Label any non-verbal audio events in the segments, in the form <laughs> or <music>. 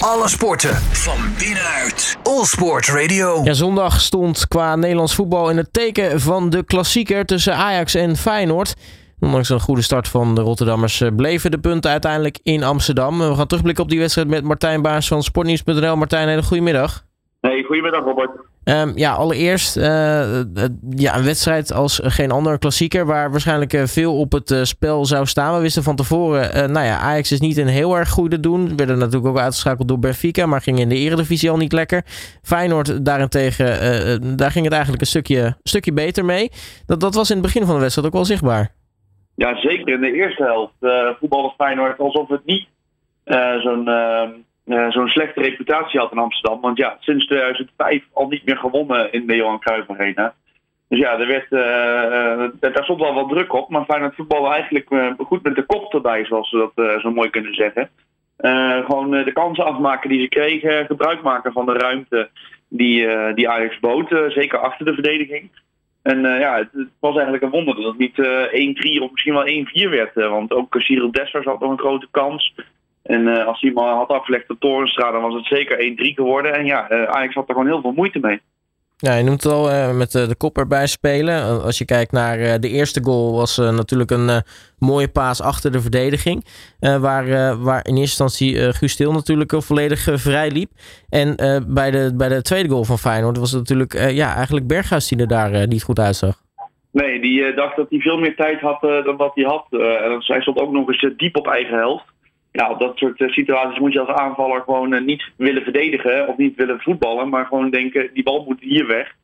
Alle sporten van binnenuit. All Sport Radio. Ja, zondag stond qua Nederlands voetbal in het teken van de klassieker tussen Ajax en Feyenoord. Ondanks een goede start van de Rotterdammers eh, bleven de punten uiteindelijk in Amsterdam. We gaan terugblikken op die wedstrijd met Martijn Baas van Sportnieuws.nl. Martijn, hele goedemiddag. Hey, goedemiddag Robert. Um, ja, allereerst uh, ja, een wedstrijd als geen ander klassieker, waar waarschijnlijk uh, veel op het uh, spel zou staan. We wisten van tevoren, nou ja, Ajax is niet een heel erg goede doen. Werden natuurlijk ook uitgeschakeld door Benfica, maar ging in de eredivisie al niet lekker. Feyenoord daarentegen, daar ging het eigenlijk een stukje, stukje beter mee. Dat, dat was in het begin van de wedstrijd ook wel zichtbaar. Ja, zeker in de eerste helft. voetbalde Feyenoord alsof het niet zo'n ehm, uh, zo'n slechte reputatie had in Amsterdam. Want ja, sinds 2005 al niet meer gewonnen in de Johan Cruijff Arena. Dus ja, er werd, uh, daar stond wel wat druk op. Maar Feyenoord voetballen eigenlijk goed met de kop erbij, zoals we dat zo mooi kunnen zeggen. gewoon de kansen afmaken die ze kregen. Gebruik maken van de ruimte die, die Ajax bood. zeker achter de verdediging. En ja, het, het, was eigenlijk een wonder dat het niet 1-3 of misschien wel 1-4 werd. want ook Cyril Dessers had nog een grote kans. En uh, als hij maar had afgelegd op Torenstra, dan was het zeker 1-3 geworden. En ja, uh, Ajax had er gewoon heel veel moeite mee. Ja, je noemt het al uh, met de kop erbij spelen. Als je kijkt naar de eerste goal, was natuurlijk een mooie paas achter de verdediging. waar, waar in eerste instantie Guus Stil natuurlijk volledig vrij liep. En bij, de, bij de tweede goal van Feyenoord was het natuurlijk ja, eigenlijk Berghuis die er daar niet goed uitzag. Nee, die dacht dat hij veel meer tijd had dan wat hij had. en hij stond ook nog eens diep op eigen helft ja, op dat soort eh, situaties moet je als aanvaller gewoon eh, niet willen verdedigen of niet willen voetballen, maar gewoon denken, die bal moet hier weg.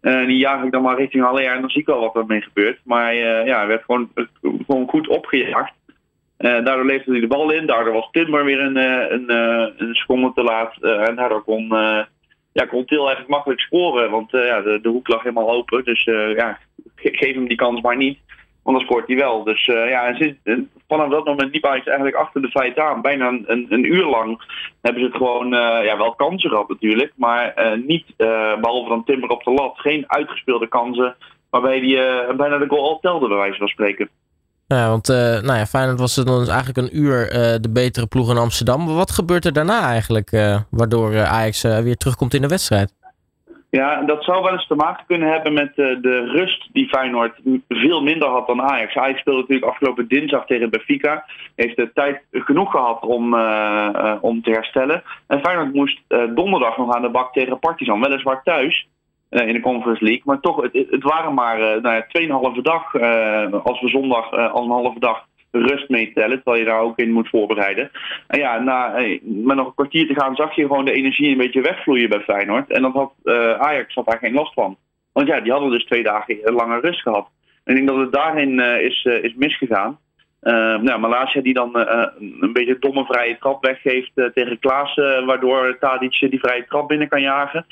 En uh, die jaag ik dan maar richting Haller en dan zie ik wel wat ermee gebeurt. Maar uh, ja, hij werd gewoon, gewoon goed opgejaagd. daardoor leefde hij de bal in. Daardoor was Timber weer een, een, een seconde te laat. en daardoor kon, ja, kon Til eigenlijk makkelijk scoren. Want ja, de, de hoek lag helemaal open. Dus ja, geef hem die kans maar niet. Dan scoort hij wel. Dus uh, ja, en sinds, vanaf dat moment liep Ajax eigenlijk achter de feiten aan. Bijna een, een, uur lang hebben ze het gewoon uh, ja, wel kansen gehad natuurlijk. Maar niet, behalve dan Timber op de lat, geen uitgespeelde kansen. Waarbij die bijna de goal al telde, bij wijze van spreken. Ja, want nou ja, Feyenoord was dan dus eigenlijk een uur de betere ploeg in Amsterdam. Wat gebeurt er daarna eigenlijk, waardoor Ajax weer terugkomt in de wedstrijd? Ja, dat zou wel eens te maken kunnen hebben met uh, de rust die Feyenoord veel minder had dan Ajax. Ajax speelde natuurlijk afgelopen dinsdag tegen Benfica. Heeft de tijd genoeg gehad om, uh, uh, om te herstellen. En Feyenoord moest donderdag nog aan de bak tegen Partizan. Weliswaar thuis in de Conference League. Maar toch, het, het waren maar nou ja, 2,5 dag als we zondag als een halve dag rust meetellen, terwijl je daar ook in moet voorbereiden. En ja, na, met nog een kwartier te gaan zag je gewoon de energie een beetje wegvloeien bij Feyenoord. En dat had, uh, Ajax had daar geen last van. Want ja, die hadden dus twee dagen langer rust gehad. En ik denk dat het daarin uh, is, uh, is misgegaan. Uh, nou, Malaysia die dan een beetje domme vrije trap weggeeft tegen Klaas, waardoor Tadic die vrije trap binnen kan jagen.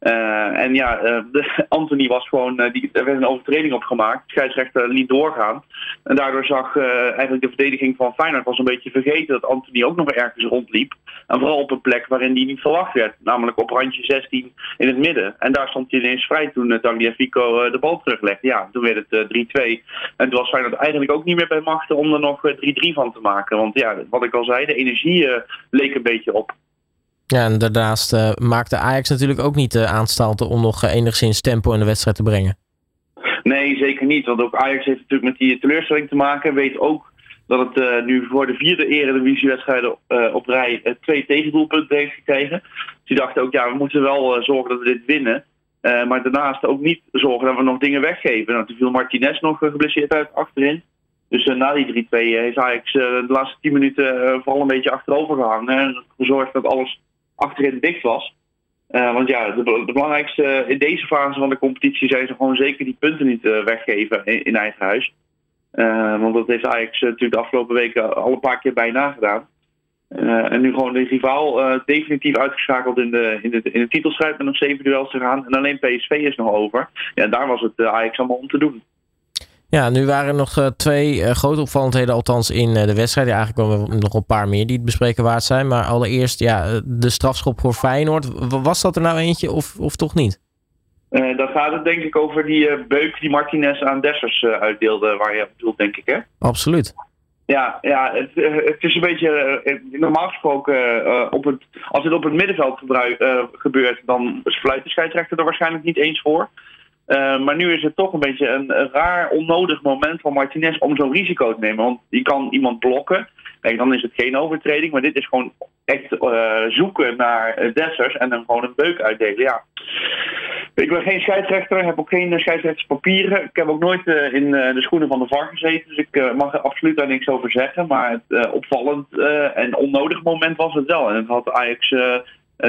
Uh, en ja, de, <laughs> Anthony was gewoon, uh, die, er werd een overtreding op gemaakt. De scheidsrechter liet doorgaan. En daardoor zag eigenlijk de verdediging van Feyenoord was een beetje vergeten dat Anthony ook nog ergens rondliep. En vooral op een plek waarin die niet verwacht werd. Namelijk op randje 16 in het midden. En daar stond hij ineens vrij toen uh, Tagliafico de bal teruglegde. Ja, toen werd het 3-2. En toen was Feyenoord eigenlijk ook niet meer bij machten om er nog 3-3 van te maken. Want ja, wat ik al zei, de energie leek een beetje op. Ja, en daarnaast uh, maakte Ajax natuurlijk ook niet de uh, aanstalten om nog uh, enigszins tempo in de wedstrijd te brengen. Nee, zeker niet. Want ook Ajax heeft natuurlijk met die teleurstelling te maken. Weet ook dat het uh, nu voor de vierde eredivisiewedstrijden uh, op rij uh, twee tegendoelpunten heeft gekregen. Dus die dachten ook, ja, we moeten wel zorgen dat we dit winnen. maar daarnaast ook niet zorgen dat we nog dingen weggeven. Nou, toen viel Martinez nog geblesseerd uit achterin. Dus na die 3-2 heeft Ajax de laatste 10 minuten vooral een beetje achterover gehangen. En gezorgd dat alles achterin dicht was. Uh, want ja, de, belangrijkste in deze fase van de competitie zijn ze gewoon zeker die punten niet uh, weggeven in, eigen huis. Uh, want dat heeft Ajax natuurlijk de afgelopen weken al een paar keer bijna gedaan. en nu gewoon de rivaal definitief uitgeschakeld in de, in, de, in de titelstrijd met nog zeven duels te gaan. En alleen PSV is nog over. Ja, daar was het Ajax allemaal om te doen. Ja, nu waren er nog uh, twee uh, grote opvallendheden, althans in uh, de wedstrijd. Ja, eigenlijk komen er nog een paar meer die het bespreken waard zijn. Maar allereerst, ja, de strafschop voor Feyenoord. Was dat er nou eentje of, of toch niet? dan gaat het denk ik over die beuk die Martinez aan Dessers uitdeelde, waar je op bedoelt, denk ik, hè? Absoluut. Ja, ja het, het is een beetje. normaal gesproken, op het, als het op het middenveld gebeurt, dan fluit de scheidsrechter er waarschijnlijk niet eens voor. Maar nu is het toch een beetje een, raar, onnodig moment van Martinez om zo'n risico te nemen. Want die kan iemand blokken. Kijk, dan is het geen overtreding, maar dit is gewoon echt uh, zoeken naar Dessers en dan gewoon een beuk uitdelen. Ja. Ik ben geen scheidsrechter, heb ook geen scheidsrechtspapieren. Ik heb ook nooit in de schoenen van de VAR gezeten, dus ik mag er absoluut daar niks over zeggen. Maar het opvallend en onnodig moment was het wel. En het had Ajax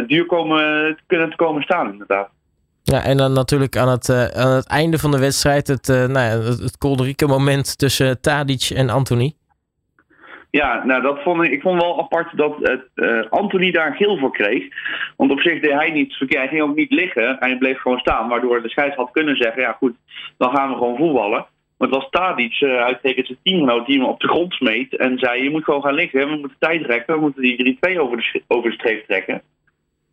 duur komen, kunnen te komen staan, inderdaad. Ja, en dan natuurlijk aan het, aan het einde van de wedstrijd het, nou ja, het, het moment tussen Tadic en Anthony. Ja, nou dat vond ik, ik vond wel apart dat uh, Anthony daar geel voor kreeg. Want op zich deed hij niet verkeerd. Hij ging ook niet liggen. Hij bleef gewoon staan. Waardoor de scheids had kunnen zeggen: ja, goed, dan gaan we gewoon voetballen. Maar het was Tadic, uh, uitgetekend zijn teamgenoot, die hem op de grond smeet. En zei: Je moet gewoon gaan liggen. We moeten tijd rekken. We moeten die 3-2 over de, over de streep trekken.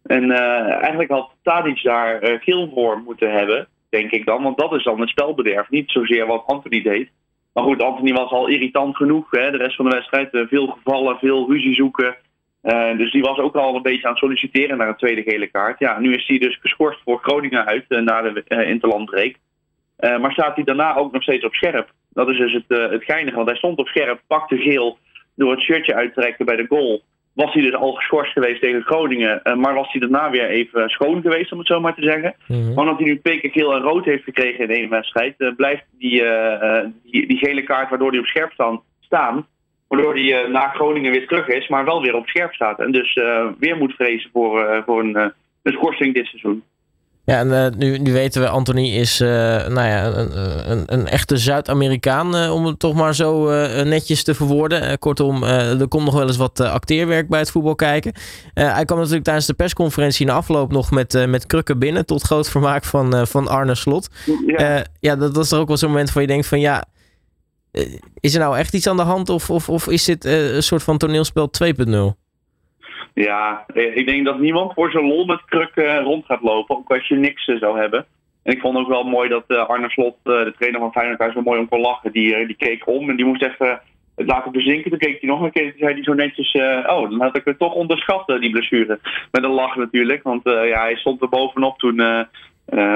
En uh, eigenlijk had Tadic daar uh, geel voor moeten hebben, denk ik dan. Want dat is dan het spelbederf. Niet zozeer wat Anthony deed. Maar goed, Anthony was al irritant genoeg. Hè? De rest van de wedstrijd, uh, veel gevallen, veel ruzie zoeken. Uh, dus die was ook al een beetje aan het solliciteren naar een tweede gele kaart. Ja, nu is hij dus geschorst voor Groningen uit uh, na de interlandbreek. maar staat hij daarna ook nog steeds op scherp. Dat is dus het, het geinige, want hij stond op scherp, pakte geel door het shirtje uit te trekken bij de goal was hij dus al geschorst geweest tegen Groningen. Uh, maar was hij daarna weer even schoon geweest, om het zo maar te zeggen. Mm -hmm. Omdat hij nu twee keer geel en rood heeft gekregen in één wedstrijd, uh, blijft die, uh, die, die, gele kaart waardoor hij op scherp staan, staan waardoor hij na Groningen weer terug is, maar wel weer op scherp staat. En dus weer moet vrezen voor, voor een, een schorsing dit seizoen. Ja, en uh, nu, nu weten we, Anthony is uh, nou ja, een, een, een echte Zuid-Amerikaan, uh, om het toch maar zo netjes te verwoorden. kortom, er komt nog wel eens wat acteerwerk bij het voetbal kijken. hij kwam natuurlijk tijdens de persconferentie in de afloop nog met, met krukken binnen, tot groot vermaak van, van Arne Slot. Ja, ja dat, dat is er ook wel zo'n moment van je denkt van ja, is er nou echt iets aan de hand of, of, of is dit een soort van toneelspel 2.0? Ja, eh, ik denk dat niemand voor zijn lol met kruk uh, rond gaat lopen, ook als je niks uh, zou hebben. En ik vond ook wel mooi dat Arne Slot, de trainer van Feyenoord, daar zo mooi om kon lachen. Die, die keek om en die moest even het laten bezinken. Toen keek hij nog een keer en zei hij zo netjes, oh, dan had ik het toch onderschat, die blessure. Met een lach natuurlijk, want ja, hij stond er bovenop toen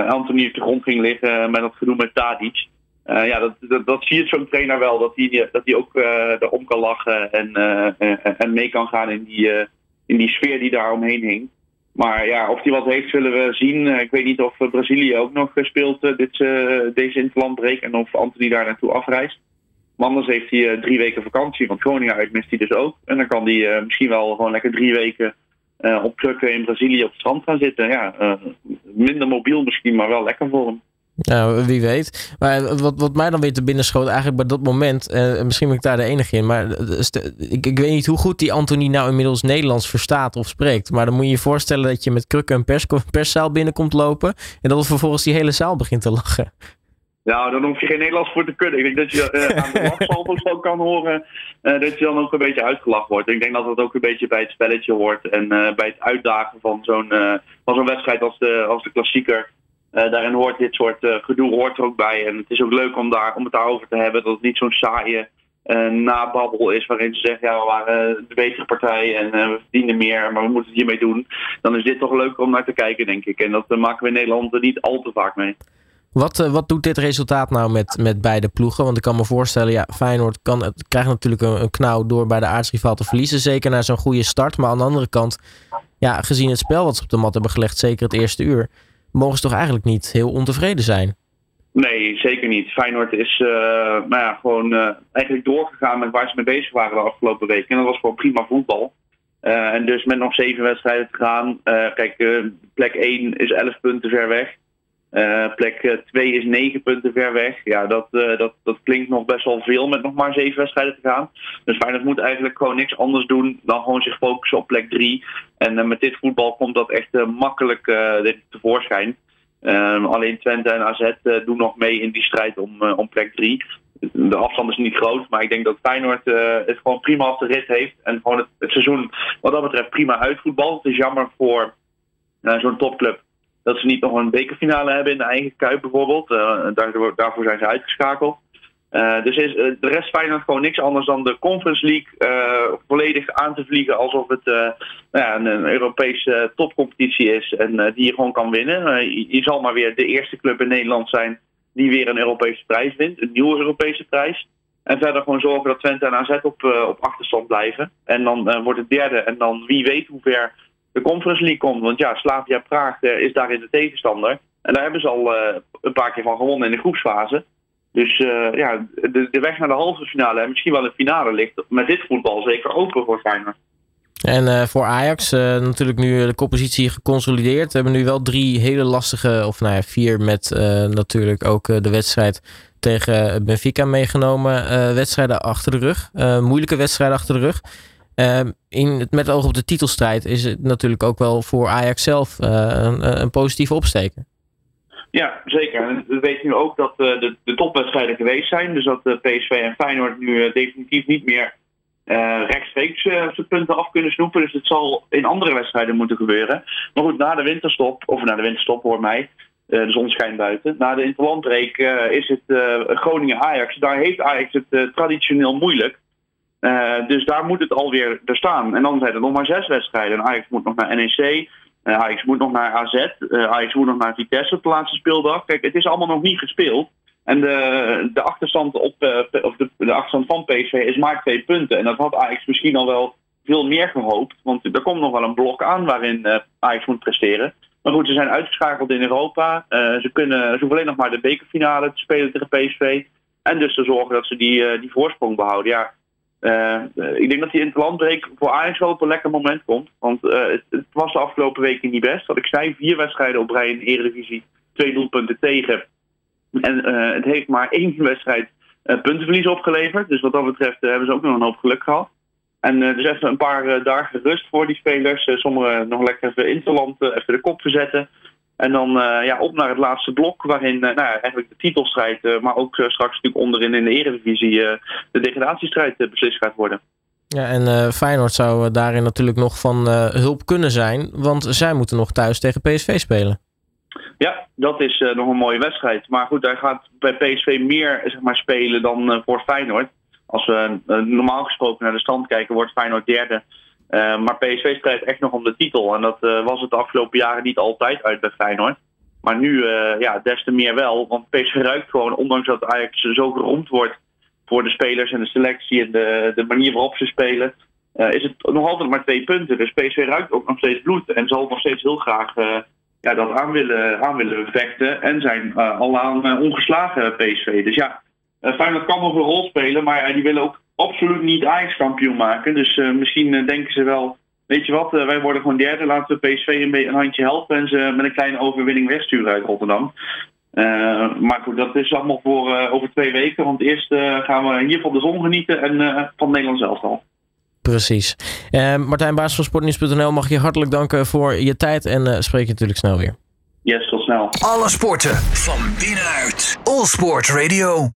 Anthony op de grond ging liggen met dat gedoe met Tadic. ja, dat, dat, dat zie je zo'n trainer wel, dat hij, dat hij ook erom kan lachen en, en mee kan gaan in die in die sfeer die daar omheen hing. Maar ja, of hij wat heeft, zullen we zien. Eh, ik weet niet of eh, Brazilië ook nog speelt uh, dit, deze interlandbreek en of Anthony daar naartoe afreist. Maar anders heeft hij drie weken vakantie, want Groningen uit mist hij dus ook. En dan kan hij misschien wel gewoon lekker drie weken op trucken in Brazilië op het strand gaan zitten. Ja, minder mobiel misschien, maar wel lekker voor hem. Nou, wie weet. Maar wat, wat mij dan weer te binnen schoot, eigenlijk bij dat moment, uh, misschien ben ik daar de enige in, maar ik, ik weet niet hoe goed die Anthony nou inmiddels Nederlands verstaat of spreekt. Maar dan moet je je voorstellen dat je met krukken een pers, <laughs> perszaal binnenkomt lopen en dat vervolgens die hele zaal begint te lachen. Nou, dan hoef je geen Nederlands voor te kunnen. Ik denk dat je uh, aan de <laughs> lachsalvo's ook kan horen uh, dat je dan ook een beetje uitgelachen wordt. Ik denk dat dat ook een beetje bij het spelletje hoort en bij het uitdagen van zo'n van zo'n wedstrijd als de, als de klassieker. Uh, daarin hoort dit soort uh, gedoe hoort er ook bij. En het is ook leuk om, daar, om het daarover te hebben. Dat het niet zo'n saaie uh, nababbel is waarin ze zeggen... ja, we waren de betere partij en we verdienen meer, maar we moeten het hiermee doen. Dan is dit toch leuker om naar te kijken, denk ik. En dat maken we in Nederland er niet al te vaak mee. Wat, wat doet dit resultaat nou met, met beide ploegen? Want ik kan me voorstellen, ja, Feyenoord kan, krijgt natuurlijk een, een knauw door bij de aardsrivaal te verliezen. Zeker na zo'n goede start. Maar aan de andere kant, ja, gezien het spel wat ze op de mat hebben gelegd, zeker het eerste uur mogen ze toch eigenlijk niet heel ontevreden zijn? Nee, zeker niet. Feyenoord is uh, nou ja, gewoon uh, eigenlijk doorgegaan met waar ze mee bezig waren de afgelopen weken. En dat was gewoon prima voetbal. Uh, en dus met nog zeven wedstrijden te gaan. kijk, plek 1 is 11 punten ver weg. Uh, plek 2 is 9 punten ver weg. Ja, dat, uh, dat, dat klinkt nog best wel veel met nog maar 7 wedstrijden te gaan. Dus Feyenoord moet eigenlijk gewoon niks anders doen dan gewoon zich focussen op plek 3. En met dit voetbal komt dat echt makkelijk tevoorschijn. Ehm, alleen Twente en AZ doen nog mee in die strijd om, om plek 3. De afstand is niet groot, maar ik denk dat Feyenoord het gewoon prima op de rit heeft. En gewoon het, het seizoen wat dat betreft prima uitvoetbal. Het is jammer voor zo'n topclub dat ze niet nog een bekerfinale hebben in de eigen Kuip bijvoorbeeld. Uh, daarvoor, daarvoor zijn ze uitgeschakeld. dus is de rest Feyenoord gewoon niks anders dan de Conference League volledig aan te vliegen alsof het nou ja, een, Europese topcompetitie is en die je gewoon kan winnen. Je, je, zal maar weer de eerste club in Nederland zijn die weer een Europese prijs wint, een nieuwe Europese prijs. En verder gewoon zorgen dat Twente en AZ op, op achterstand blijven. En dan wordt het derde en dan wie weet hoe ver de Conference League komt. Want ja, Slavia Praag is daarin de tegenstander. En daar hebben ze al uh, een paar keer van gewonnen in de groepsfase. Dus uh, ja, de, de, weg naar de halve finale en misschien wel een finale ligt met dit voetbal zeker open voor Feyenoord. En voor Ajax natuurlijk nu de koppositie geconsolideerd. We hebben nu wel drie hele lastige, of nou ja, vier met natuurlijk ook de wedstrijd tegen Benfica meegenomen. wedstrijden achter de rug. moeilijke wedstrijden achter de rug. Ehm, in, met oog op de titelstrijd is het natuurlijk ook wel voor Ajax zelf een, een positieve opsteken. Ja, zeker. We weten nu ook dat uh, de, de topwedstrijden geweest zijn. Dus dat uh, PSV en Feyenoord nu definitief niet meer rechtstreeks zijn punten af kunnen snoepen. Dus het zal in andere wedstrijden moeten gebeuren. Maar goed, na de winterstop, of na de winterstop hoor mij, de zon schijnt buiten. Na de interlandbreek is het Groningen-Ajax. Daar heeft Ajax het traditioneel moeilijk. Dus daar moet het alweer er staan. En dan zijn er nog maar zes wedstrijden. En Ajax moet nog naar NEC. Uh, Ajax moet nog naar AZ. Uh, Ajax moet nog naar Vitesse op de laatste speeldag. Kijk, het is allemaal nog niet gespeeld. En de, de, achterstand, op, of de, de, achterstand van PSV is maar twee punten. En dat had Ajax misschien al wel veel meer gehoopt. Want er komt nog wel een blok aan waarin Ajax moet presteren. Maar goed, ze zijn uitgeschakeld in Europa. ze, kunnen, ze hoeven alleen nog maar de bekerfinale te spelen tegen PSV. En dus te zorgen dat ze die, die voorsprong behouden. Ja, uh, ik denk dat die interlandbreek voor Ajax wel op een lekker moment komt. Want uh, het, het, was de afgelopen weken niet best. Wat ik zei, vier wedstrijden op rij in de Eredivisie, twee doelpunten tegen. En uh, het heeft maar één <laughs> wedstrijd puntenverlies opgeleverd. Dus wat dat betreft hebben ze ook nog een hoop geluk gehad. En dus even een paar dagen rust voor die spelers. sommigen nog lekker even interland, even de kop verzetten. En dan uh, ja, op naar het laatste blok, waarin uh, nou, eigenlijk de titelstrijd, uh, maar ook straks natuurlijk onderin in de Eredivisie de degradatiestrijd beslist gaat worden. Ja, en Feyenoord zou daarin natuurlijk nog van hulp kunnen zijn, want zij moeten nog thuis tegen PSV spelen. Ja, dat is nog een mooie wedstrijd. Maar goed, daar gaat bij PSV meer zeg maar, spelen dan voor Feyenoord. Als we normaal gesproken naar de stand kijken, wordt Feyenoord derde maar PSV strijdt echt nog om de titel. En dat uh, was het de afgelopen jaren niet altijd uit bij Feyenoord. Maar nu uh, ja, des te meer wel. Want PSV ruikt gewoon, ondanks dat Ajax zo geroemd wordt voor de spelers en de selectie en de, de manier waarop ze spelen, is het nog altijd maar twee punten. Dus PSV ruikt ook nog steeds bloed en zal nog steeds heel graag ja, dat aan willen, aan willen vechten. En zijn al aan ongeslagen PSV. Dus ja, Feyenoord kan nog een rol spelen, maar die willen ook absoluut niet Ajax kampioen maken. Dus uh, misschien uh, denken ze wel, weet je wat, uh, wij worden gewoon derde. Laten we PSV een, een handje helpen en ze met een kleine overwinning wegsturen uit Rotterdam. maar goed, dat is allemaal voor over twee weken. Want eerst gaan we hier van de zon genieten en van Nederland zelf al. Precies. Martijn Baas van Sportnieuws.nl mag je hartelijk danken voor je tijd en spreek je natuurlijk snel weer. Yes, tot snel. Alle sporten van binnenuit. All Sport Radio.